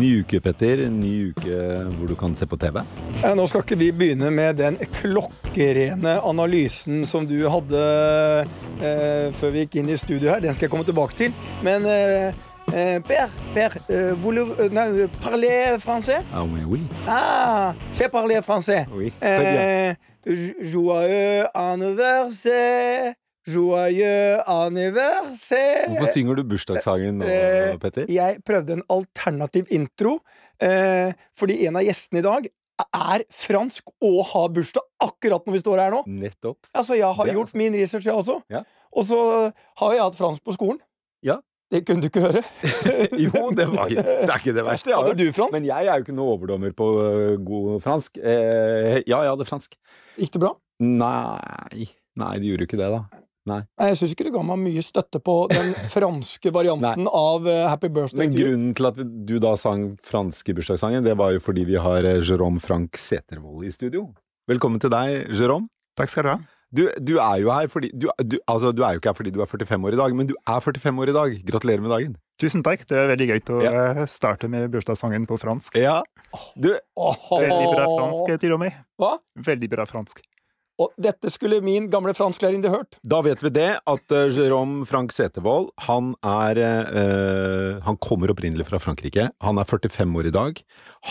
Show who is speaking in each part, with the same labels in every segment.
Speaker 1: Ny uke, Petter. Ny uke hvor du kan se på TV.
Speaker 2: Eh, Nå skal ikke vi begynne med den klokkerene analysen som du hadde eh, før vi gikk inn i studio her. Den skal jeg komme tilbake til. Men eh, eh, Per, per eh, voulez, euh, non, parler français?
Speaker 1: Ah, oui, oui.
Speaker 2: Ah, je parler français.
Speaker 1: Oui, très bien.
Speaker 2: Eh, jo- joyeux anniversaire, joyeux anniversaire.
Speaker 1: Hvorfor synger du bursdagssangen nå,
Speaker 2: Eh,
Speaker 1: Petter?
Speaker 2: Jeg prøvde en alternativ intro, eh, fordi en av gjestene i dag er fransk og har bursdag akkurat når vi står her nå.
Speaker 1: Nettopp.
Speaker 2: Altså, Jeg har gjort min research, jeg også.
Speaker 1: Ja.
Speaker 2: Og så har jeg hatt fransk på skolen.
Speaker 1: Ja.
Speaker 2: Det kunne du ikke høre.
Speaker 1: Jo, det, var, det er ikke det verste. jeg har
Speaker 2: Hadde du fransk?
Speaker 1: Men jeg er jo ikke noe overdommer på øh, god fransk. Eh, ja, jeg hadde fransk.
Speaker 2: Gikk det bra?
Speaker 1: Nei Nei, det gjorde jo ikke det, da.
Speaker 2: Nei, Jeg syns ikke det ga meg mye støtte på den franske varianten av eh, Happy Birthday
Speaker 1: Men
Speaker 2: to you.
Speaker 1: grunnen til at du da sang franske bursdagssangen, det var jo fordi vi har eh, Jérôme Frank Setervold i studio. Velkommen til deg, Jérôme.
Speaker 3: Takk skal du ha.
Speaker 1: Du, du er jo her fordi du, du, Altså, du er jo ikke her fordi du er 45 år i dag, men du er 45 år i dag. Gratulerer med dagen.
Speaker 3: Tusen takk. Det er veldig gøy å
Speaker 1: Ja.
Speaker 3: eh, starte med bursdagssangen på fransk.
Speaker 1: Ja. Du,
Speaker 3: Veldig bra fransk, til og med.
Speaker 2: Hva?
Speaker 3: Veldig bra fransk.
Speaker 2: Og dette skulle min gamle fransklærerinne hørt.
Speaker 1: Da vet vi det, at uh, Jérôme Frank Setervold, han er eh, Han kommer opprinnelig fra Frankrike. Han er 45 år i dag.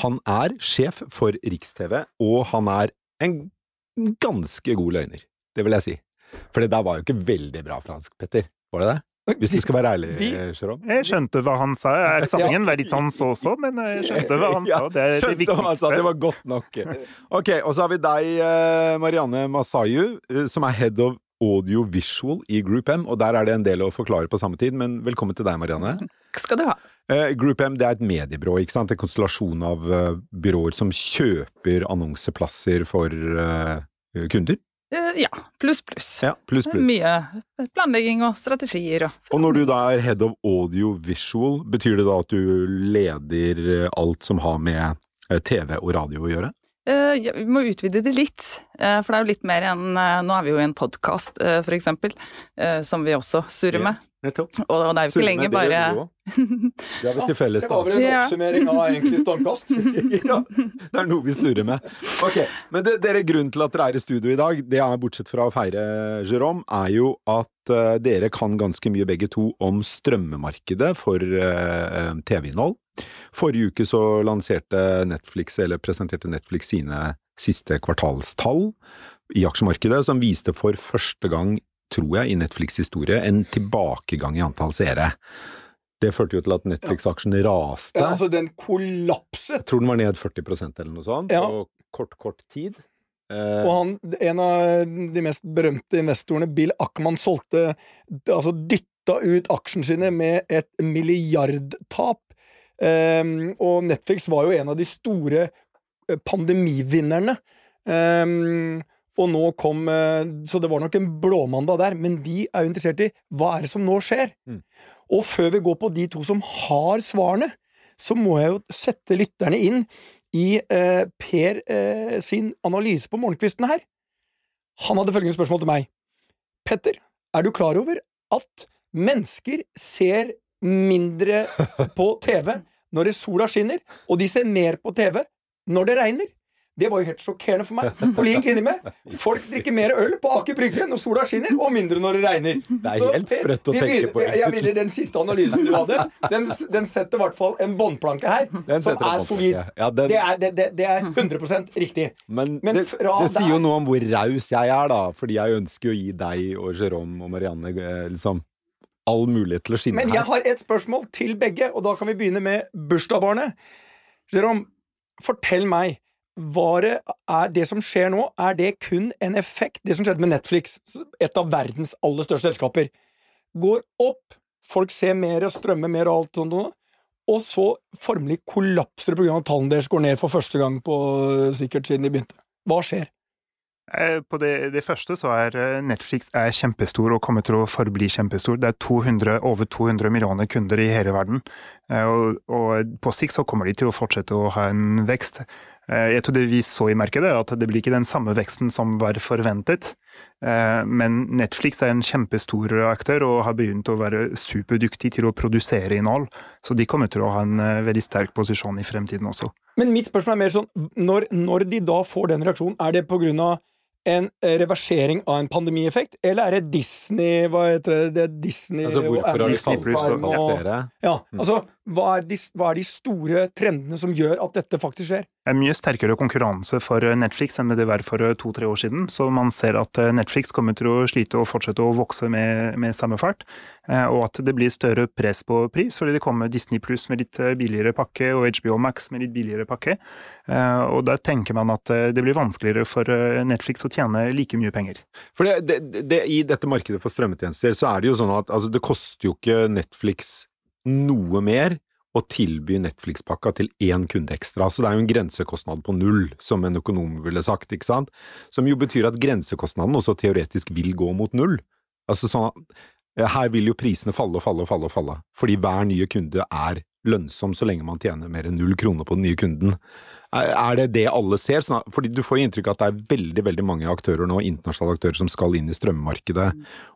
Speaker 1: Han er sjef for Riks-TV, og han er en ganske god løgner. Det vil jeg si. For det der var jo ikke veldig bra fransk, Petter. Var det det? Hvis du skal være ærlig, Sharon.
Speaker 3: Jeg skjønte hva han sa. Sammenhengen Sangen var litt sånn så-så, men jeg skjønte hva han sa. Det er det
Speaker 1: skjønte hva han sa, det var godt nok. Ok, og så har vi deg, eh, Marianne Masayu, eh, som er head of audiovisual i Group M, og der er det en del å forklare på samme tid, men velkommen til deg, Marianne.
Speaker 4: Hva skal du ha.
Speaker 1: Eh, Group M det er et mediebyrå, ikke sant? En konstellasjon av byråer som kjøper annonseplasser for kunder.
Speaker 4: Eh, ja, pluss, pluss.
Speaker 1: Ja, plus, plus.
Speaker 4: Mye planlegging og strategier og
Speaker 1: Og når du da er head of audio visual, betyr det da at du leder eh, alt som har med eh, TV og radio å gjøre?
Speaker 4: Eh, ja, Vi må utvide det litt, eh, for det er jo litt mer enn eh, Nå er vi jo i en podkast, for eksempel, eh, som vi også surrer med.
Speaker 1: Nettopp.
Speaker 4: Og og det er jo ikke lenger bare
Speaker 1: Det har vi til felles,
Speaker 2: Det var vel en oppsummering av egentlig stormkast.
Speaker 1: ja, det er noe vi surrer med. Ok, Men det, dere, grunnen til at dere er i studio i dag, det er bortsett fra å feire Jérôme, er jo at dere kan ganske mye begge to om strømmemarkedet for TV-innhold. Forrige uke så lanserte Netflix, eller presenterte Netflix sine siste kvartalstall i aksjemarkedet, som viste for første gang, tror jeg, i Netflix historie, en tilbakegang i antall seere. Det førte jo til at Netflix-aksjen raste.
Speaker 2: Ja, altså, den kollapset.
Speaker 1: Jeg tror den var ned 40% eller noe sånt
Speaker 2: Ja.
Speaker 1: på kort, kort tid. Eh,
Speaker 2: Og han, en av de mest berømte investorene, Bill Ackman, solgte Altså dytta ut aksjene sine med et milliardtap. Ehm, og Netflix var jo en av de store eh, pandemivinnerne. Um, og nå kom eh, Så det var nok en blåmandag der, men vi er jo interessert i hva er det som nå skjer?
Speaker 1: Mm.
Speaker 2: Og før vi går på de to som har svarene, så må jeg jo sette lytterne inn i eh, Per eh, sin analyse på morgenkvisten her. Han hadde følgende spørsmål til meg. Petter, er du klar over at mennesker ser mindre på TV når det sola skinner, og de ser mer på TV når det regner? Det var jo helt sjokkerende for meg. På lik linje med folk drikker mer øl på Aker Brygge når sola skinner, og mindre når det regner.
Speaker 1: Det er helt sprøtt å tenke
Speaker 2: begynner-
Speaker 1: på.
Speaker 2: Jeg vil den siste analysen du hadde, den, den setter i hvert fall en båndplanke her,
Speaker 1: Den
Speaker 2: som er solid.
Speaker 1: Ja, den-
Speaker 2: Det er, det, det, er 100 riktig.
Speaker 1: men
Speaker 2: men
Speaker 1: det, det sier jo noe om hvor raus jeg er, da. Fordi jeg ønsker jo å gi deg og Jérôme og Marianne eh, liksom all mulighet til å skinne her.
Speaker 2: Men jeg
Speaker 1: her.
Speaker 2: har et spørsmål til begge, og da kan vi begynne med bursdagsbarnet. Jerome, fortell meg. Det, er det som skjer nå, er det kun en effekt Det som skjedde med Netflix, et av verdens aller største selskaper, går opp, folk ser mer og strømmer mer og alt sånt, og så formelig kollapser det pga. at tallene deres går ned for første gang på sikkert siden de begynte. Hva skjer?
Speaker 3: Eh, På det, det første så er eh, Netflix er kjempestor og kommer til å forbli kjempestor. Det er 200, over 200 millioner kunder i hele verden. Eh, Og, og på sikt så kommer de til å fortsette å ha en vekst. Jeg tror det vi så i markedet, at det blir ikke den samme veksten som var forventet. Men Netflix er en kjempestor aktør og har begynt å være superdyktig til å produsere innhold. Så de kommer til å ha en veldig sterk posisjon i fremtiden også.
Speaker 2: Men mitt spørsmål er mer sånn, når, når de da får den reaksjonen, er det på grunn av en reversering av en pandemieffekt, eller er det Disney Hva heter det? det er Disney
Speaker 1: Altså hvorfor har
Speaker 3: Disney Plus og-?
Speaker 2: Ja, altså, hva er, de, hva er de store trendene som gjør at dette faktisk skjer?
Speaker 3: Det er mye sterkere konkurranse for Netflix enn det var for to-tre år siden. Så man ser at eh, Netflix kommer til å slite og fortsette å vokse med, med samme fart. eh, Og at det blir større press på pris, fordi det kommer Disney Pluss med litt eh, billigere pakke og HBO Max med litt billigere pakke. Eh, Og da tenker man at eh, det blir vanskeligere for eh, Netflix å tjene like mye penger.
Speaker 1: For det, det, det, I dette markedet for strømmetjenester så er det jo sånn at altså, det koster jo ikke Netflix noe mer å tilby Netflix-pakka til én kunde ekstra. Så det er jo en grensekostnad på null, som en økonom ville sagt, ikke sant? Som jo betyr at grensekostnaden også teoretisk vil gå mot null. Altså sånn at eh, her vil jo prisene falle og falle og falle og falle, fordi hver nye kunde er lønnsom så lenge man tjener mer enn null kroner på den nye kunden. Er det det alle ser? Sånn fordi du får inntrykk av at det er veldig veldig mange aktører nå, internasjonale aktører som skal inn i strømmarkedet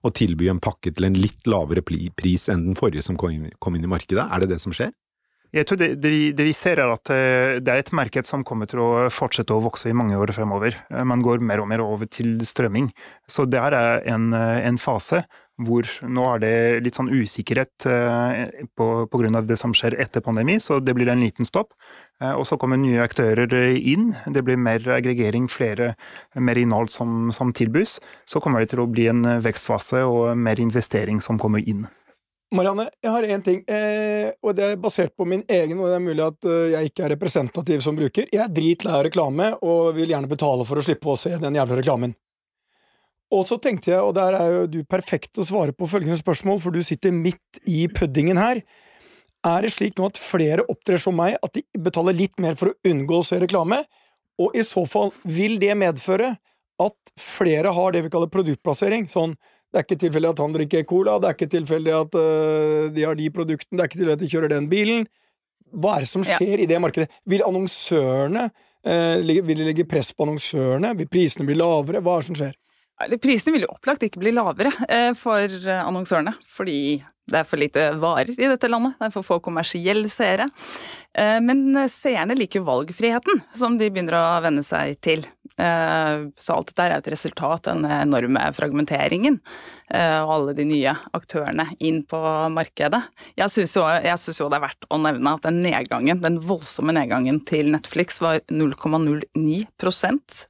Speaker 1: og tilby en pakke til en litt lavere pris enn den forrige som kom inn i markedet. Er det det som skjer?
Speaker 3: Jeg tror det, det, vi, det vi ser er at eh, det er et marked som kommer til å fortsette å vokse i mange år fremover. Eh, Man går mer og mer over til strømming. Så det her er en, eh, en fase hvor nå er det litt sånn usikkerhet pga. det som skjer etter pandemi, så det blir en liten stopp. Og så kommer nye aktører inn. Det blir mer aggregering, flere, mer innhold som, som tilbys. Så kommer det til å bli en vekstfase og mer investering som kommer inn.
Speaker 2: Marianne, jeg har én ting, eh, og det er basert på min egen, og det er mulig at eh, jeg ikke er representativ som bruker. Jeg er dritlei av reklame, og vil gjerne betale for å slippe å se den jævla reklamen. Og så tenkte jeg, og der er jo du perfekt å svare på følgende spørsmål, for du sitter midt i puddingen her. Er det slik nå at flere opptrer som meg, at de betaler litt mer for å unngå å se reklame? Og i så fall, vil det medføre at flere har det vi kaller produktplassering? Sånn, det er ikke tilfeldig at han drikker cola, det er ikke tilfeldig at øh, de har de produktene, det er ikke tilfeldig at de kjører den bilen. Hva er det som
Speaker 4: Ja.
Speaker 2: skjer i det markedet? Vil annonsørene eh, Vil de legge press på annonsørene? Vil prisene bli lavere? Hva er det som skjer?
Speaker 4: Prisene vil jo opplagt ikke bli lavere eh, for eh, annonsørene, fordi det er for lite varer i dette landet. Det er for få kommersielle seere. Eh, Men seerne liker valgfriheten, som de begynner å venne seg til. Eh, Så alt dette er et resultat av den enorme fragmenteringen eh, og alle de nye aktørene inn på markedet. Jeg syns jo, synes jo det er verdt å nevne at den nedgangen, den voldsomme nedgangen til Netflix var 0,09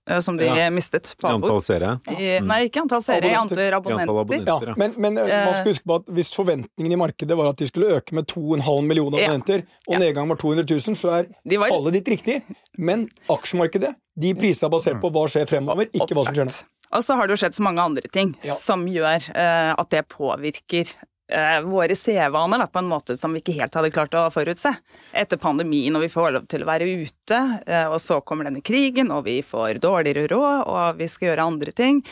Speaker 4: eh, som de
Speaker 1: Ja.
Speaker 4: mistet på
Speaker 1: I antall seere?
Speaker 4: I, nei, ikke antall seere, i
Speaker 2: Abonnenter.
Speaker 4: antall
Speaker 1: I antall
Speaker 4: abonnenter.
Speaker 2: Ja,
Speaker 1: abonnenter. ja.
Speaker 2: men, men man skal huske på at hvis forventningen i markedet var at de skulle øke med 2,5 millioner
Speaker 4: Ja.
Speaker 2: og
Speaker 4: Ja.
Speaker 2: nedgangen var 200 000, så er
Speaker 4: var
Speaker 2: alle ditt riktig. Men aksjemarkedet, de priser er basert på hva skjer fremover, ikke hva som skjer nå.
Speaker 4: Og så har det jo skjedd så mange andre ting
Speaker 2: Ja.
Speaker 4: som gjør uh, at det påvirker uh, våre seervaner da, på en måte som vi ikke helt hadde klart å forutse. Etter pandemien, og vi får lov til å være ute, uh, og så kommer denne krigen, og vi får dårligere råd, og vi skal gjøre andre ting.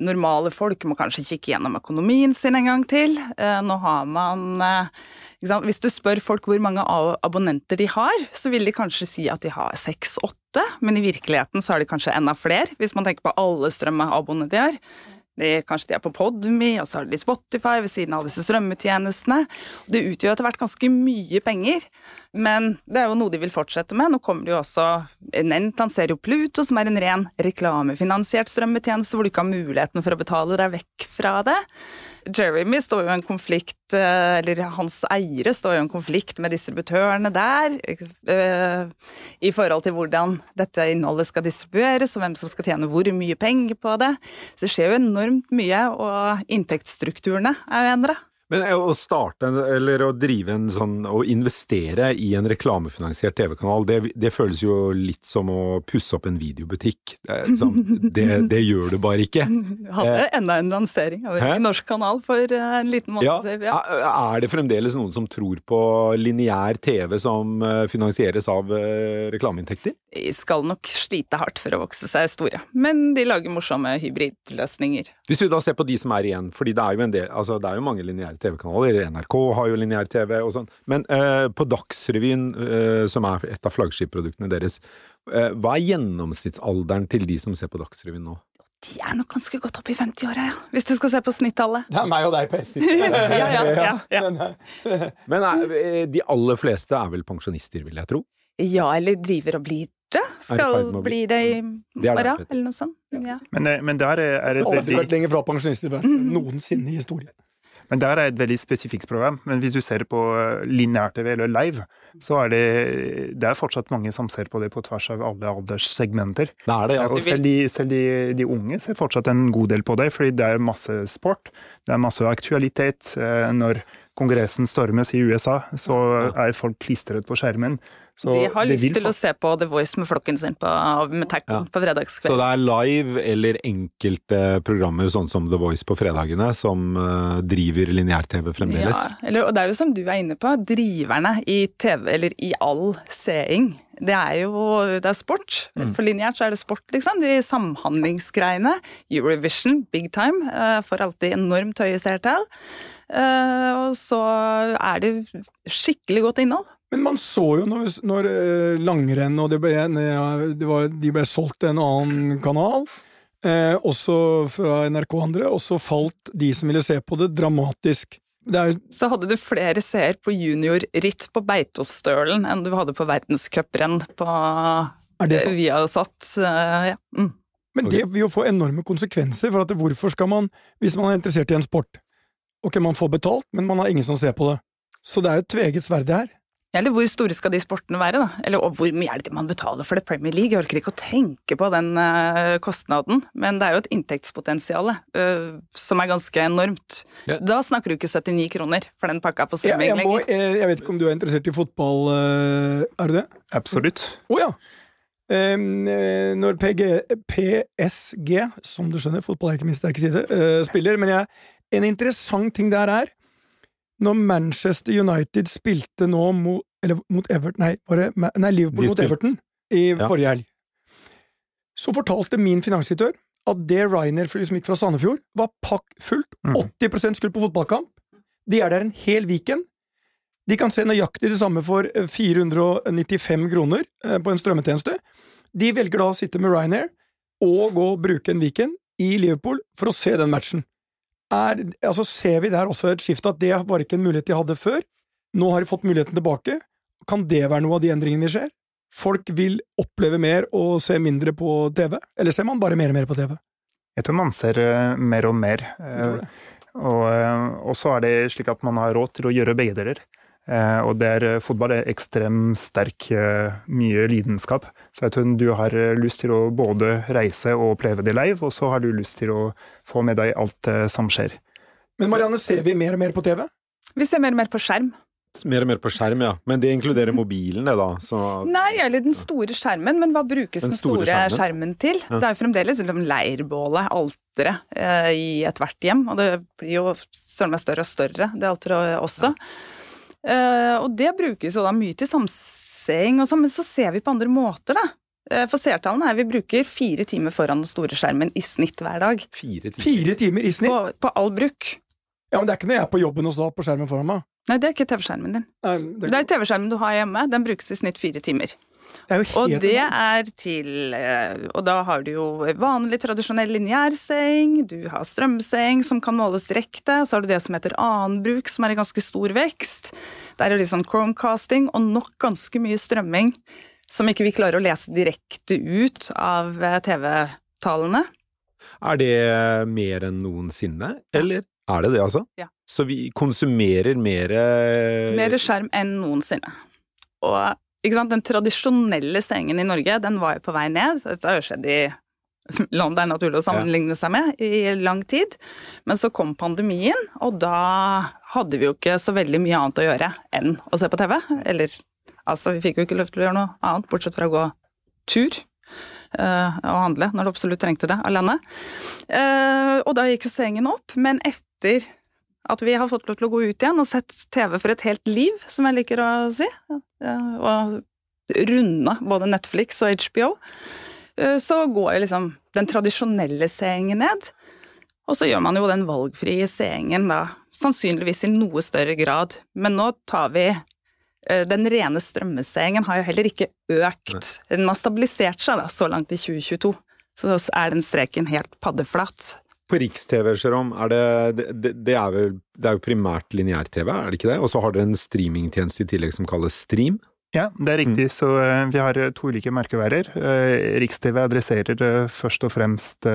Speaker 4: Normale folk må kanskje kikke gjennom økonomien sin en gang til. Eh, nå har man eh? Hvis du spør folk hvor mange abonnenter de har, så vil de kanskje si at de har seks-åtte, men i virkeligheten så har de kanskje enda flere, hvis man tenker på alle strømmeabonnenter de har. De, kanskje de er på Podme, og så har de Spotify ved siden av disse strømmetjenestene. Det utgjør etter hvert ganske mye penger, men det er jo noe de vil fortsette med. Nå kommer det jo også Nent lanserer jo Pluto, som er en ren reklamefinansiert strømmetjeneste, hvor du ikke har muligheten for å betale deg vekk fra det. Jeremy står jo i en konflikt, eh, eller hans eiere står jo i en konflikt med distributørene der, eh, i forhold til hvordan dette innholdet skal distribueres, og hvem som skal tjene hvor mye penger på det. Så det skjer jo enormt mye, og inntektsstrukturene er jo endra.
Speaker 1: Men eh, å starte, eller å drive en sånn, å investere i en reklamefinansiert TV-kanal, det, det føles jo litt som å pusse opp en videobutikk. Det, sånn, det, det gjør du bare ikke.
Speaker 4: Hadde enda en lansering av en norsk kanal for eh, en liten måned
Speaker 1: Ja,
Speaker 4: siden. Ja.
Speaker 1: er det fremdeles noen som tror på lineær TV som eh, finansieres av eh, reklameinntekter?
Speaker 4: De skal nok slite hardt for å vokse seg store, men de lager morsomme hybridløsninger.
Speaker 1: Hvis vi da ser på de som er igjen, fordi det er jo en del, altså det er jo mange lineære TV-kanaler. NRK har jo lineær-TV og sånn. Men eh, på Dagsrevyen, eh, som er et av flaggskipproduktene deres, eh, hva er gjennomsnittsalderen til de som ser på Dagsrevyen nå?
Speaker 4: De er nok ganske godt opp i 50-åra, ja. Hvis du skal se på snittallet.
Speaker 2: Det er meg og deg på ett
Speaker 4: ja, ja, ja, ja.
Speaker 2: Men,
Speaker 1: er, eh, de aller fleste er vel pensjonister, vil jeg tro.
Speaker 4: ja, eller driver og blir det. Skal
Speaker 1: ferd bli-
Speaker 4: bli det i
Speaker 1: Det det,
Speaker 4: morgen, eller noe sånt. Ja.
Speaker 3: Men, men der er er et
Speaker 2: Aldri vært lenger fra pensjonister vært noensinne i historien.
Speaker 3: Men der er et veldig spesifikt program. Men hvis du ser på eh, lineær-TV eller live, så er det, det er fortsatt mange som ser på det på tvers av alle alderssegmenter.
Speaker 1: Det er det,
Speaker 3: Og
Speaker 1: altså.
Speaker 3: selv de, selv de, de unge ser fortsatt en god del på det, fordi det er masse sport, det er masse aktualitet. Eh, Når kongressen stormes i USA, så er folk klistret på skjermen. Så
Speaker 4: De har lyst
Speaker 3: vil
Speaker 4: til å se på The Voice med flokken sin på, med
Speaker 1: Ja.
Speaker 4: på
Speaker 1: Så det er live eller enkelte programmer sånn som The Voice på fredagene som eh, driver lineær-TV fremdeles?
Speaker 4: Ja, eller, og det er jo som du er inne på, driverne i TV, eller i all seing. Det er jo det er sport. For lineært så er det sport, liksom. De samhandlingsgreiene. Eurovision, big time. eh, Får alltid enormt høye seertall. Eh, Og så er det skikkelig godt innhold.
Speaker 2: Men man så jo når, når eh, langrenn og det ble, det var, de ble solgt til en annen kanal, eh, også fra NRK og andre, og så falt de som ville se på det, dramatisk. Det er,
Speaker 4: Så hadde du flere seere på juniorritt på Beitostølen enn du hadde på verdenscuprenn på
Speaker 2: er det sant?
Speaker 4: Viasat. eh, Ja. Mm.
Speaker 2: Men det vil jo få enorme konsekvenser, for at hvorfor skal man, hvis man er interessert i en sport Ok, man får betalt, men man har ingen som ser på det. Så det er jo et tveget sverd det her.
Speaker 4: Eller hvor store skal de sportene være, da? Eller og hvor mye er det man betaler for det Premier League? Jeg orker ikke å tenke på den eh, kostnaden, men det er jo et inntektspotensial eh, som er ganske enormt.
Speaker 1: Ja.
Speaker 4: Da snakker du ikke 79 kroner for den pakka på
Speaker 2: Jeg,
Speaker 4: strømming
Speaker 2: jeg, må,
Speaker 4: lenger.
Speaker 2: jeg, jeg vet ikke om du er interessert i fotball, eh, er du det?
Speaker 3: Absolutt.
Speaker 2: Å ja. Em, eh, når PG, PSG, som du skjønner, fotball er ikke min sterke side, uh, spiller, men jeg, en interessant ting der er Når Manchester United spilte nå mot, eller mot Everton Nei, var det, nei Liverpool mot Everton i
Speaker 1: Ja.
Speaker 2: forrige helg, så fortalte min finansdirektør at det Ryanair-flyet som gikk fra Sandefjord, var pakkfullt.
Speaker 3: Mhm.
Speaker 2: 80% skulle på fotballkamp. De er der en hel weekend. De kan se nøyaktig det samme for eh, 495 kroner eh, på en strømmetjeneste. De velger da å sitte med Ryanair og gå og bruke en weekend i Liverpool for å se den matchen. Er, altså ser vi der også et skifte, at det var ikke en mulighet de hadde før. Nå har de fått muligheten tilbake. Kan det være noe av de endringene vi ser? Folk vil oppleve mer og se mindre på TV, eller ser man bare mer og mer på TV?
Speaker 3: Jeg tror man ser eh, mer og mer. Eh. Og, eh, og så er det slik at man har råd til å gjøre begge deler. Eh, og det er, fotball er ekstremt sterk, eh, mye lidenskap. Så jeg tror du har eh, lyst til å både reise og oppleve det live, og så har du lyst til å få med deg alt eh, som skjer.
Speaker 2: Men Marianne, ser vi mer og mer på TV?
Speaker 4: Vi ser mer og mer på skjerm.
Speaker 1: Mer og mer på skjerm, ja. Men det inkluderer mobilen, det, da. Så
Speaker 4: Nei, eller den store skjermen, men hva brukes
Speaker 1: Den
Speaker 4: den,
Speaker 1: store
Speaker 4: store,
Speaker 1: skjermen?
Speaker 4: skjermen til?
Speaker 1: Ja.
Speaker 4: Det er jo fremdeles liksom leirbålet, alteret, eh, i ethvert hjem, og det blir jo søren meg større og større, det alteret også. Eh, og det brukes jo da mye til samseing og sånn, men så ser vi på andre måter, da. Eh, For seertallene er vi bruker fire timer foran den store skjermen i snitt hver dag.
Speaker 1: fire timer.
Speaker 2: Fire timer i snitt?
Speaker 4: På, på all bruk.
Speaker 2: Ja, men det er ikke når jeg er på jobben og står på skjermen foran meg.
Speaker 4: Nei, det er ikke TV-skjermen din.
Speaker 2: Nei,
Speaker 4: Det er TV-skjermen du har hjemme, den brukes i snitt fire timer.
Speaker 2: Det er jo
Speaker 4: Og det er til eh, Og da har du jo vanlig, tradisjonell lineærseng, du har strømseng som kan måles direkte, og så har du det som heter annenbruk, som er i ganske stor vekst. Det er det litt sånn chromecasting, og nok ganske mye strømming som ikke vi klarer å lese direkte ut av eh, TV-talene.
Speaker 1: Er det mer enn noensinne, eller er det det, altså?
Speaker 4: Ja.
Speaker 1: Så vi konsumerer mer eh,
Speaker 4: Mer skjerm enn noensinne. Og den tradisjonelle sengen i Norge, den var jo på vei ned. Dette har jo skjedd i land det er naturlig å sammenligne seg med i lang tid. Men så kom pandemien, og da hadde vi jo ikke så veldig mye annet å gjøre enn å se på TV. Eller altså, vi fikk jo ikke lov til å gjøre noe annet, bortsett fra å gå tur. eh, og handle når du absolutt trengte det alene. Eh, og da gikk jo sengen opp, men etter at vi har fått lov til å gå ut igjen og sett TV for et helt liv, som jeg liker å si, og runde både Netflix og HBO, eh, så går jo liksom den tradisjonelle seingen ned. Og så gjør man jo den valgfrie seingen da, sannsynligvis i noe større grad. Men nå tar vi eh, den rene strømmeseingen har jo heller ikke økt. Den har stabilisert seg da, så langt i 2022. Så er den streken helt paddeflat.
Speaker 1: På Riks-TV, Jérôme, er det, det, det, er vel, det er jo primært lineær-TV, er det ikke det? Og så har dere en streamingtjeneste i tillegg som kalles Stream?
Speaker 3: Ja, det er riktig. Mm. Så uh, vi har to ulike merkeværer. Uh, Riks-TV adresserer først og fremst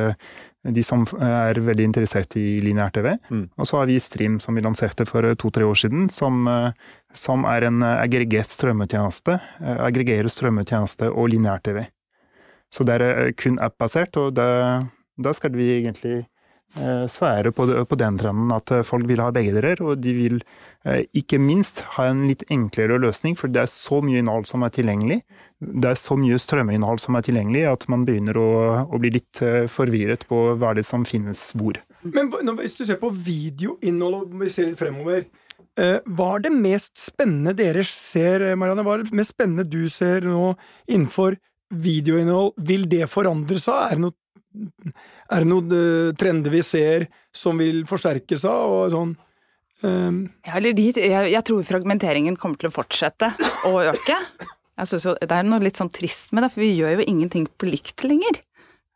Speaker 3: de som er veldig interessert i lineær-TV. Mm. Og så har vi Stream, som vi lanserte for to-tre år siden, som, som, er en aggregert strømmetjeneste. Aggregerer strømmetjeneste og lineær-TV. Så det er kun app-basert, og da skal vi egentlig Eh, svære på, på, den trenden at eh, folk vil ha begge deler. Og de vil eh, ikke minst ha en litt enklere løsning, for det er så mye innhold som er tilgjengelig. Det er så mye strømmeinnhold som er tilgjengelig at man begynner å, å bli litt forvirret på hva det som finnes hvor.
Speaker 2: Men hvis du ser på videoinnhold, og vi ser litt fremover hva er det mest spennende dere ser, Marianne? Hva er det mest spennende du ser nå innenfor videoinnhold? Vil det forandre seg? Er det noe er det noen uh, trender vi ser som vil forsterke seg? og sånn?
Speaker 4: Um. Ja, de, jeg, jeg, tror fragmenteringen kommer til å fortsette å øke. Jeg synes jo, Det er noe litt sånn trist med det, for vi gjør jo ingenting på likt lenger.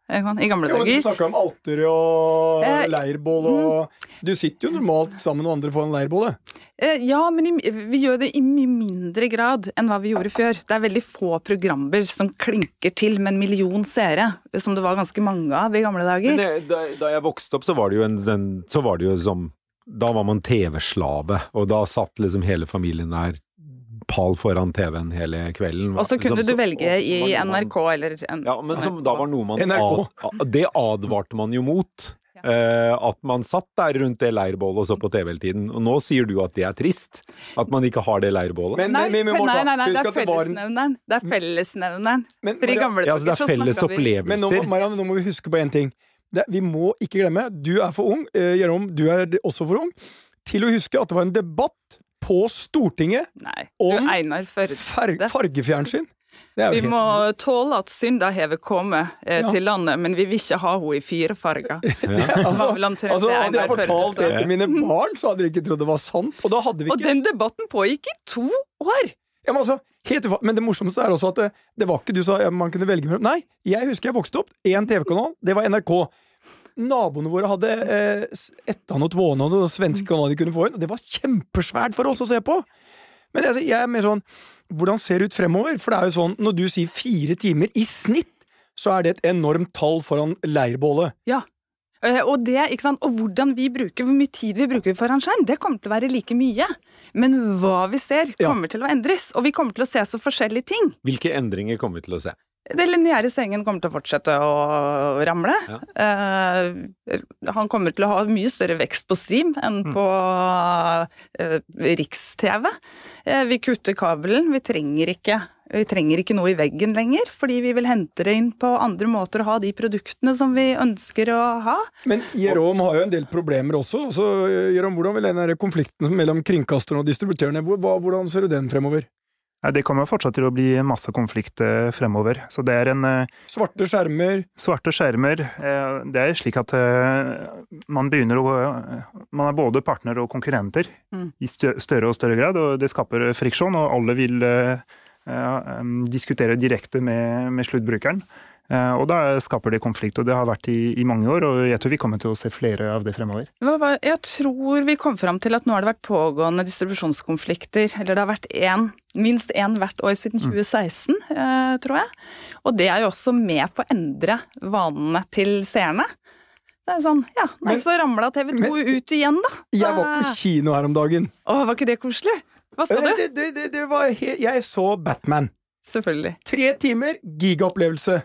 Speaker 4: I gamle dager.
Speaker 2: Du snakka om alter og eh, leirbål og mm. Du sitter jo normalt sammen med andre foran leirbålet.
Speaker 4: Eh, ja, men i, vi gjør det i mye mindre grad enn hva vi gjorde før. Det er veldig få programmer som klinker til med en million seere, som det var ganske mange av i gamle dager.
Speaker 1: Det, da, da, jeg vokste opp, så var det jo en, den, så var det jo som Da var man TV-slave, og da satt liksom hele familien der pal foran TV-en hele kvelden.
Speaker 4: Og så kunne liksom, du velge så, i NRK eller
Speaker 1: en, Ja, men som da var noe man ad, Det advarte man jo mot. Uh, at man satt der rundt det leirbålet og så på TV hele tiden. Og nå sier du at det er trist? At man ikke har det leirbålet?
Speaker 4: Men, nei, nei, nei, nei, nei, det er fellesnevneren. Det er fellesnevneren. For i gamle
Speaker 1: dager ja, så det er felles opplevelser.
Speaker 2: Men nå, Marianne, nå må vi huske på én ting. Det, vi må ikke glemme, du er for ung, uh, Jérôme, du er også for ung, til å huske at det var en debatt på Stortinget
Speaker 4: Nei,
Speaker 2: om far fargefjernsyn.
Speaker 4: Vi må tåle at synda hever komme eh, ja. til landet, men vi vil ikke ha henne i fire farger. Ja.
Speaker 2: altså, altså, hadde jeg fortalt det til mine barn, så hadde de ikke trodd det var sant. Og, ikke...
Speaker 4: og den debatten pågikk i to år!
Speaker 2: Ja, men, altså, helt, men det morsomste er også at det, det var ikke du sa man kunne velge mellom. Nei, jeg husker jeg vokste opp. Én TV-kanal, det var NRK naboene våre hadde eh, Ettan og Tvåne og svenske kanaler de kunne få inn, og det var kjempesvært for oss å se på! Men jeg, jeg er mer sånn Hvordan ser det ut fremover? For det er jo sånn, når du sier fire timer i snitt, så er det et enormt tall foran leirbålet.
Speaker 4: Ja. Eh, og, det, ikke sant? og hvordan vi bruker, hvor mye tid vi bruker foran skjerm, det kommer til å være like mye. Men hva vi ser, kommer ja. til å endres. Og vi kommer til å se så forskjellige ting.
Speaker 1: Hvilke endringer kommer vi til å se?
Speaker 4: Det lineære sengen kommer til å fortsette å ramle. Ja. Eh, han kommer til å ha mye større vekst på stream enn mm. på eh, riks-TV. Eh, vi kutter kabelen. Vi trenger, ikke, vi trenger ikke noe i veggen lenger, fordi vi vil hente det inn på andre måter å ha de produktene som vi ønsker å ha.
Speaker 2: Men Jerom har jo en del problemer også. Så, Jerom, hvordan vil den konflikten mellom kringkasterne og distributørene, hvordan ser du den fremover?
Speaker 3: Det kommer fortsatt til å bli masse konflikt fremover. Så det er en eh,
Speaker 2: Svarte skjermer?
Speaker 3: Svarte skjermer. Eh, det er slik at eh, man begynner å Man er både partner og konkurrenter mm. i større og større grad, og det skaper friksjon, og alle vil diskutere direkte med, med sluttbrukeren. Eh, og da skaper det konflikt, og det har vært i, i, mange år, og jeg tror vi kommer til å se flere av det fremover.
Speaker 4: Jeg tror vi kom fram til at nå har det vært pågående distribusjonskonflikter, eller det har vært én, minst én hvert år siden 2016, mm. Eh, tror jeg. Og det er jo også med på å endre vanene til seerne. Det er sånn, ja, nei, men, så ramla TV 2 men, ut igjen, da.
Speaker 2: Jeg var på kino her om dagen.
Speaker 4: Å, var ikke det koselig? Hva sa
Speaker 2: du? Det, det, det, det var jeg så Batman.
Speaker 4: Selvfølgelig.
Speaker 2: Tre timer, gigaopplevelse.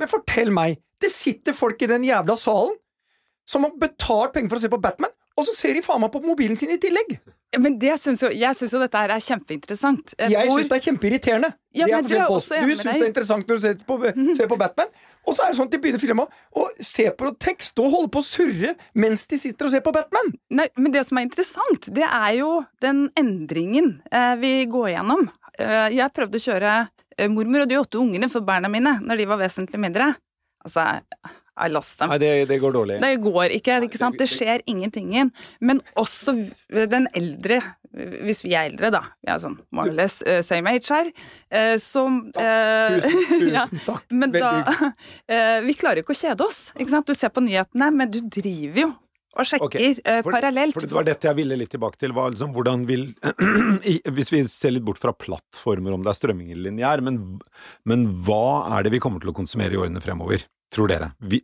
Speaker 2: Men fortell meg, det sitter folk i den jævla salen som har betalt penger for å se på Batman, og så ser de faen meg på mobilen sin i tillegg!
Speaker 4: Men det synes jo, jeg syns jo dette er kjempeinteressant.
Speaker 2: Eh, jeg Hvor... syns det er kjempeirriterende.
Speaker 4: Ja,
Speaker 2: det er du syns det er interessant når du ser på, mhm. ser på Batman, og så er det sånn at de begynner filma og ser på tekst og holder på å surre mens de sitter og ser på Batman.
Speaker 4: Nei, men det som er interessant, det er jo den endringen eh, vi går gjennom. Eh, jeg prøvde å kjøre Eh, mormor og de åtte ungene for barna mine når de var vesentlig mindre. Altså, I lost dem.
Speaker 1: Nei, det, det går dårlig.
Speaker 4: Det går ikke, ikke sant. Det skjer ingentingen. Men også den eldre, hvis vi er eldre, da, vi er sånn more or less eh, same age her, som eh,
Speaker 2: Tusen,
Speaker 4: ja,
Speaker 2: takk.
Speaker 4: Men da Vi klarer jo ikke å kjede oss, ikke sant. Du ser på nyhetene, men du driver jo og sjekker
Speaker 1: Ok,
Speaker 4: eh,
Speaker 1: For-
Speaker 4: parallelt.
Speaker 1: For det var dette jeg ville litt tilbake til. Var liksom, hvordan vil Hvis vi ser litt bort fra plattformer, om det er strømming eller lineær, men, men hva er det vi kommer til å konsumere i årene fremover, tror dere? Vi,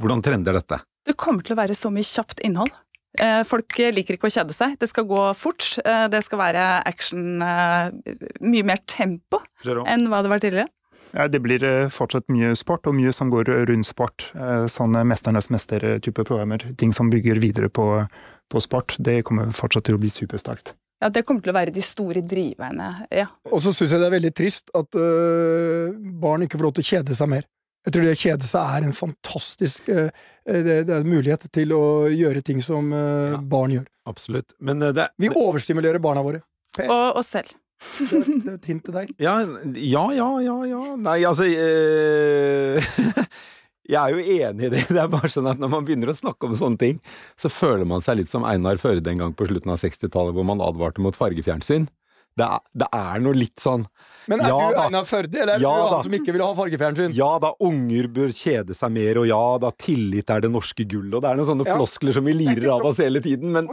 Speaker 1: hvordan trender dette?
Speaker 4: Det kommer til å være så mye kjapt innhold. Eh, Folk liker ikke å kjede seg. Det skal gå fort. Eh, Det skal være action, mye mer tempo enn hva det var tidligere.
Speaker 3: Ja, det blir eh, fortsatt mye sport, og mye som går rundt sport. Eh, Sånne Mesternes mester-type programmer. Ting som bygger videre på, på sport. Det kommer fortsatt til å bli supersterkt.
Speaker 4: Ja, Det kommer til å være de store driverne. Ja.
Speaker 2: Og så syns jeg det er veldig trist at øh, barn ikke får lov til å kjede seg mer. Jeg tror det å kjede seg er en fantastisk øh, det, det er en mulighet til å gjøre ting som øh,
Speaker 1: Ja.
Speaker 2: barn gjør.
Speaker 1: Absolutt. Men eh, det,
Speaker 2: Vi overstimulerer barna våre.
Speaker 4: Og oss selv.
Speaker 2: Det, er- det er et hint til deg.
Speaker 1: Ja, ja, ja, ja. ja. Nei, altså eh, Jeg er jo enig i det. Det er bare sånn at når man begynner å snakke om sånne ting, så føler man seg litt som Einar Førde en gang på slutten av 60-tallet, hvor man advarte mot fargefjernsyn. Det er, det er noe litt sånn
Speaker 2: Men er
Speaker 1: Ja
Speaker 2: du. Einar Førde, eller er
Speaker 1: Ja
Speaker 2: du
Speaker 1: da.
Speaker 2: han som ikke vil ha fargefjernsyn?
Speaker 1: Ja da, unger bør kjede seg mer, og ja da, tillit er det norske gullet, og det er noen sånne
Speaker 2: Ja.
Speaker 1: floskler som vi lirer av oss hele tiden, men,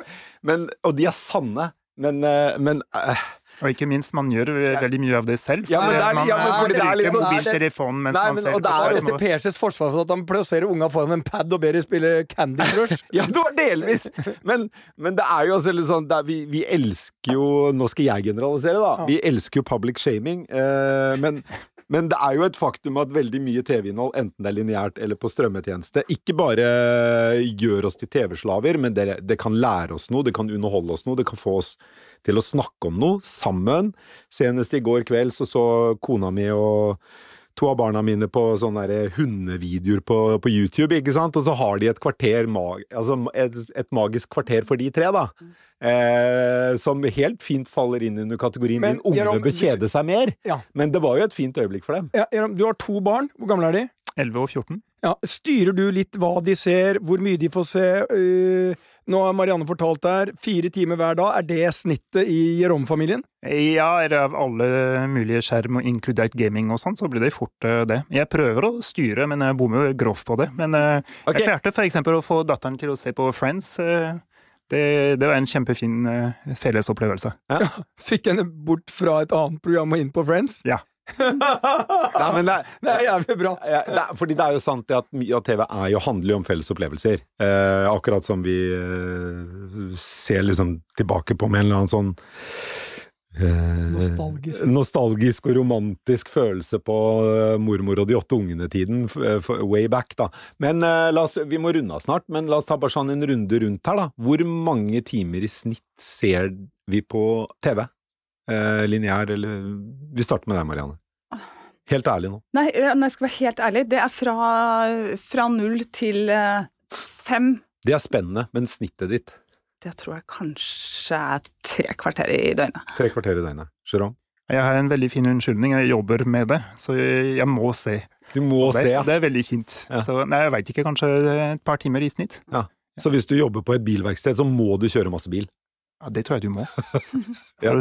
Speaker 1: men, og de er sanne. Men, eh, men eh,
Speaker 3: Og ikke minst, man gjør veldig mye av det selv.
Speaker 1: Ja,
Speaker 2: men det er-
Speaker 3: man
Speaker 2: ja, men fordi det er litt sånn-
Speaker 3: mobiltelefonen mens
Speaker 1: Nei,
Speaker 3: man ser
Speaker 1: og det er
Speaker 2: også PCs forsvar for at han plasserer unga foran en pad og ber dem spille Candy Crush.
Speaker 1: Ja, det var delvis! Men, men det er jo også litt sånn er, vi, vi elsker jo Nå skal jeg generalisere, da. Vi elsker jo public shaming. Eh, men, men det er jo et faktum at veldig mye TV-innhold, enten det er lineært eller på strømmetjeneste, ikke bare gjør oss til TV-slaver, men det, det kan lære oss noe, det kan underholde oss noe, det kan få oss til å snakke om noe sammen. Senest i går kveld så så kona mi og to av barna mine på sånne der hundevideoer på, på YouTube, ikke sant? Og så har de et kvarter, mag altså et, et magisk kvarter for de tre, da. Eh, som helt fint faller inn under kategorien
Speaker 2: Men,
Speaker 1: din unge
Speaker 2: Gjerom,
Speaker 1: bør kjede seg mer.
Speaker 2: Ja.
Speaker 1: Men det var jo et fint øyeblikk for dem.
Speaker 2: Ja, Gjerom, du har to barn. Hvor gamle er de?
Speaker 3: 11 og 14.
Speaker 2: Ja, Styrer du litt hva de ser, hvor mye de får se? øh, nå har Marianne fortalt her, fire timer hver dag. Er det snittet i Jerome-familien?
Speaker 3: Ja, er det av alle mulige skjerm, inkludert gaming og sånn, så blir det fort eh, det. Jeg prøver å styre, men jeg bommer jo grovt på det. Men
Speaker 1: okay.
Speaker 3: Jeg klarte for eksempel å få datteren til å se på Friends. eh, det, det var en kjempefin uh, fellesopplevelse.
Speaker 2: Fikk henne bort fra et annet program og inn på Friends?
Speaker 3: Ja.
Speaker 1: Nei, men det,
Speaker 2: Det er jævlig bra.
Speaker 1: Det fordi det er jo sant at mye av TV er jo, handler om felles opplevelser. Eh, akkurat som vi eh, ser liksom tilbake på med en eller annen sånn eh,
Speaker 2: Nostalgisk.
Speaker 1: nostalgisk og romantisk følelse på eh, mormor og de åtte ungene-tiden, eh, way back, da. Men eh, oss, vi må runde av snart, men la oss ta bare sånn en runde rundt her, da. Hvor mange timer i snitt ser vi på TV? Eh, lineær, eller Vi starter med deg, Marianne. Helt ærlig nå.
Speaker 4: Nei, når jeg skal være helt ærlig, det er fra, fra null til eh, fem.
Speaker 1: Det er spennende, men snittet ditt?
Speaker 4: Det tror jeg kanskje er tre kvarter i døgnet.
Speaker 1: Tre kvarter i døgnet. Jérôme?
Speaker 3: Jeg har en veldig fin unnskyldning, jeg jobber med det, så jeg, må se.
Speaker 1: Du må
Speaker 3: det,
Speaker 1: se, ja.
Speaker 3: det er veldig fint.
Speaker 1: Ja.
Speaker 3: Så nei, jeg veit ikke, kanskje et par timer i snitt.
Speaker 1: Så hvis du jobber på et bilverksted, så må du kjøre masse bil.
Speaker 3: Ja, det tror jeg du må.
Speaker 1: Ja.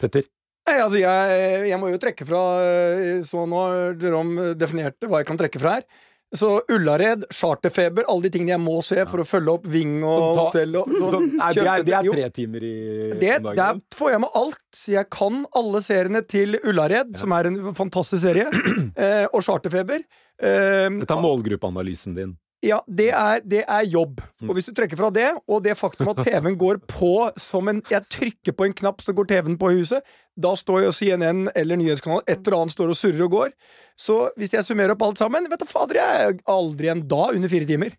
Speaker 1: Petter?
Speaker 2: Altså, jeg, jeg må jo trekke fra øh, Så nå har Jerome definerte hva jeg kan trekke fra her. Så Ullared, Charterfeber, alle de tingene jeg må se for å følge opp Ving og
Speaker 1: ta-
Speaker 2: hotell og så,
Speaker 1: så, nei, det, er, det er tre timer i
Speaker 2: Det,
Speaker 1: dagen.
Speaker 2: der får jeg med alt. Jeg kan alle seriene til Ullared, som er en fantastisk serie, eh, og Charterfeber. Eh,
Speaker 1: Dette er målgruppeanalysen din.
Speaker 2: Ja, det er, det er jobb.
Speaker 1: Mm.
Speaker 2: Og hvis du trekker fra det, og det faktum at TV-en går på som en Jeg trykker på en knapp, så går TV-en på i huset. Da står jo CNN eller nyhetskanalen et eller annet står og surrer og går. Så hvis jeg summerer opp alt sammen, vet du fader, jeg er aldri en dag under fire timer.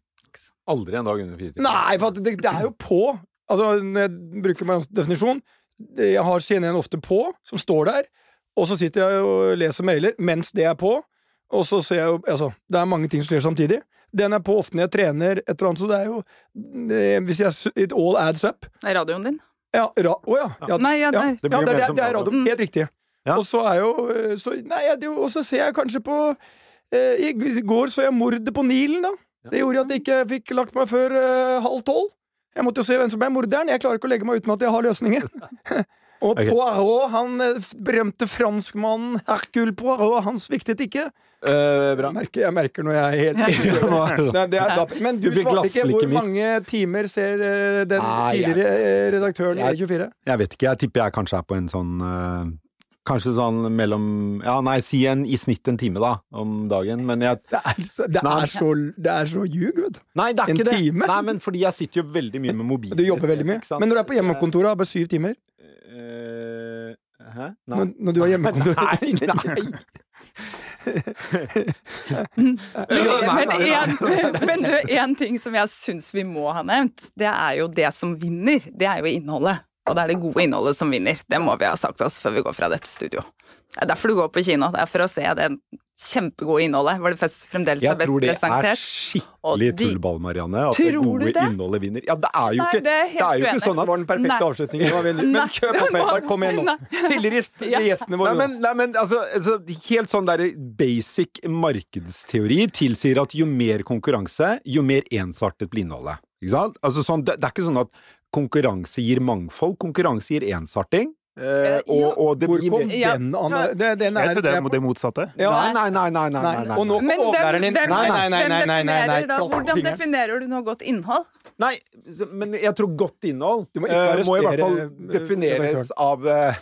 Speaker 1: Aldri en dag under fire timer.
Speaker 2: Nei, for det, det er jo på. Altså, når jeg bruker min definisjon Jeg har CNN ofte på, som står der, og så sitter jeg og leser mailer mens det er på, og så ser jeg jo Altså, det er mange ting som skjer samtidig. Den er på ofte når jeg trener, et eller annet, så det er jo det, Hvis jeg It all adds up.
Speaker 4: Det Er radioen din?
Speaker 2: Ja, ra, å ja. ja.
Speaker 4: Nei, ja, nei.
Speaker 1: Det
Speaker 2: Ja, det, det, det er
Speaker 1: radio.
Speaker 2: radio. Helt riktig.
Speaker 1: Ja.
Speaker 2: Og så er jo så, Nei, det jo- og så ser jeg kanskje på Eh, I går så jeg mordet på Nilen, da. Det gjorde at jeg ikke fikk lagt meg før eh, halv tolv. Jeg måtte jo se hvem som ble morderen. Jeg klarer ikke å legge meg uten at jeg har løsningen. Og
Speaker 1: okay.
Speaker 2: Poirot, han eh, berømte franskmannen Hercule Poirot, han sviktet ikke.
Speaker 1: Uh, bra.
Speaker 2: Jeg merker, jeg merker når jeg er helt
Speaker 1: Ja, nå er
Speaker 2: Nei, det er dapper. Men du
Speaker 1: Du
Speaker 2: svarte ikke. Hvor mange timer ser eh, den
Speaker 1: ah,
Speaker 2: tidligere jeg, redaktøren i
Speaker 1: Jeg-
Speaker 2: E24?
Speaker 1: Jeg vet ikke, jeg tipper jeg kanskje er på en sånn uh, Kanskje sånn mellom Ja, nei, si en, i snitt en time, da, om dagen. Men jeg
Speaker 2: Det er, så- det
Speaker 1: Nei.
Speaker 2: er så, det er så ljug, vet du.
Speaker 1: Nei, det er
Speaker 2: En
Speaker 1: ikke det.
Speaker 2: time?
Speaker 1: Nei, men fordi jeg sitter jo veldig mye med mobilen.
Speaker 2: Du jobber veldig mye. Men når du er på hjemmekontoret, har bare syv timer.
Speaker 1: Eh, Hæ? Nei.
Speaker 2: Når, når du har hjemmekontor
Speaker 1: Nei, nei.
Speaker 4: Men, en ting som jeg syns vi må ha nevnt, det er jo det som vinner. Det er jo innholdet. Og det er det gode innholdet som vinner. Det må vi ha sagt oss før vi går fra dette studio. Det er derfor du går på kino. Det er for å se det kjempegode innholdet, hvor det fremdeles er
Speaker 1: Jeg tror det er skikkelig
Speaker 4: de-
Speaker 1: tullball, Marianne. At det gode
Speaker 4: det?
Speaker 1: innholdet vinner. Ja, det er jo
Speaker 4: Nei,
Speaker 1: ikke
Speaker 4: det er
Speaker 1: Det er jo ikke sånn at Det
Speaker 2: var den perfekte
Speaker 4: Nei.
Speaker 2: avslutningen. Men
Speaker 4: kjøp opp
Speaker 2: Peter. Kom igjen nå.
Speaker 4: Nei.
Speaker 2: Fillerist
Speaker 4: Ja.
Speaker 2: gjestene
Speaker 1: Nei,
Speaker 2: våre.
Speaker 1: men, nei, men altså, altså, helt sånn der basic markedsteori tilsier at jo mer konkurranse, jo mer ensartet blir innholdet. Ikke sant? Altså, sånn, det, det er ikke sånn at konkurranse gir mangfold, konkurranse gir ensarting. Eh, og, og det
Speaker 2: Hvor
Speaker 1: blir
Speaker 2: kom
Speaker 1: mer-
Speaker 4: Ja.
Speaker 2: den an... Det, den
Speaker 3: Jeg
Speaker 2: er,
Speaker 3: tror det
Speaker 2: det
Speaker 3: er det motsatte.
Speaker 2: Ja.
Speaker 1: Nei, nei, nei, nei, nei, nei, nei.
Speaker 2: Og nå kom overlæreren din. Nei, nei, nei, nei, nei, nei, nei.
Speaker 4: hvordan definerer du nå godt innhold?
Speaker 1: Nei, men jeg tror godt innhold
Speaker 2: Du må ikke
Speaker 1: eh, må i hvert fall
Speaker 2: eh,
Speaker 1: defineres av uh,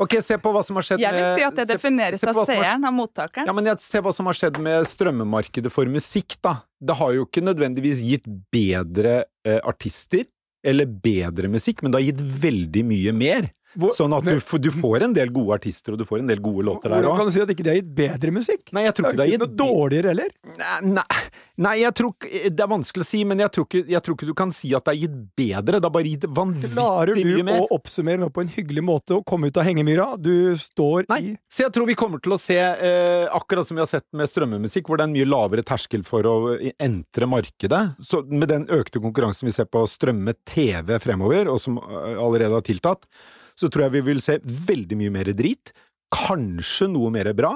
Speaker 1: Ok, se på hva som har skjedd
Speaker 4: Jeg vil si at det defineres av
Speaker 1: hva som har-
Speaker 4: seeren, av mottakeren.
Speaker 1: Ja, men jeg Se hva som har skjedd med strømmemarkedet for musikk, da. Det har jo ikke nødvendigvis gitt bedre eh, artister, eller bedre musikk, men det har gitt veldig mye mer.
Speaker 2: Hvor-
Speaker 1: Sånn at du, du får en del gode artister, og du får en del gode låter der
Speaker 2: Hvordan
Speaker 1: òg.
Speaker 2: kan du si at ikke det har gitt bedre musikk?
Speaker 1: Nei, jeg tror ikke det har gitt
Speaker 2: noe dårligere heller.
Speaker 1: Nei, nei, jeg tror Det er vanskelig å si, men jeg tror, ikke, jeg tror ikke du kan si at det har gitt bedre. Det har bare gitt vanvittig mye mer.
Speaker 2: Klarer du å oppsummere nå på en hyggelig måte og komme ut av hengemyra? Du står
Speaker 1: Nei,
Speaker 2: i
Speaker 1: så jeg tror vi kommer til å se, eh, akkurat som vi har sett med strømmemusikk, hvor det er en mye lavere terskel for å entre markedet. Så med den økte konkurransen vi ser på strømme-TV fremover, og som eh, allerede har tiltatt, så tror jeg vi vil se veldig mye mer drit. Kanskje noe mer bra.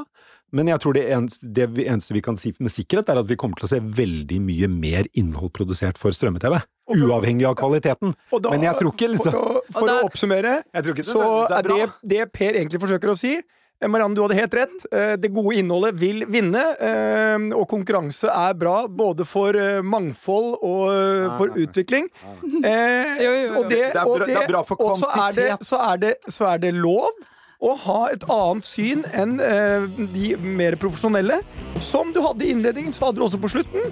Speaker 1: Men jeg tror det eneste, det vi- eneste vi kan si med sikkerhet, er at vi kommer til å se veldig mye mer innhold produsert for strømme-TV. Uavhengig av kvaliteten.
Speaker 2: Og da-
Speaker 1: Men jeg tror ikke liksom
Speaker 2: For, å, for å oppsummere,
Speaker 1: Jeg tror ikke
Speaker 2: så er
Speaker 1: er
Speaker 2: det, det Per egentlig forsøker å si Marianne, du hadde helt rett. Eh, Det gode innholdet vil vinne, eh, og konkurranse er bra både for eh, mangfold og eh, for
Speaker 1: nei, nei.
Speaker 2: utvikling.
Speaker 4: Jo,
Speaker 2: Eh,
Speaker 4: jo, jo.
Speaker 2: Og det, og
Speaker 1: det er bra for
Speaker 2: og så er det, så er det, så er det lov å ha et annet syn enn eh, de mer profesjonelle. Som du hadde i innledningen, så hadde du også på slutten.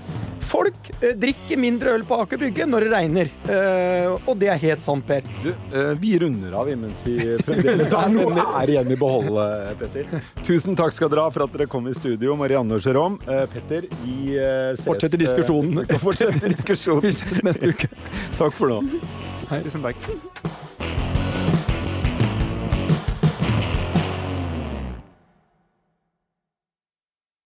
Speaker 2: Folk eh, drikker mindre øl på Aker Brygge når det regner. Eh, og det er helt sant, Per.
Speaker 1: Du, eh, vi runder av mens vi fremdeles har noe er igjen i behold, eh, Petter. Tusen takk skal dere ha for at dere kom i studio, Marianne og Jerome. Eh, Petter, vi eh, ses
Speaker 2: Fortsetter diskusjonen.
Speaker 1: Fortsetter diskusjonen.
Speaker 2: Vi ses neste uke.
Speaker 1: Takk for nå.
Speaker 3: Tusen takk.